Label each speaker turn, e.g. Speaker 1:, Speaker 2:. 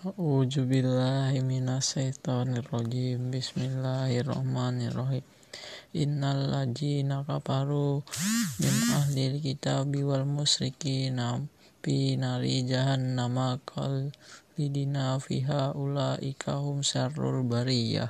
Speaker 1: A'udzu billahi rajim. Bismillahirrahmanirrahim. Innal ladzina kafaru min ahlil kitabi wal musyrikin fi nari jahannam lidina fiha ulaika hum syarrul bariyah.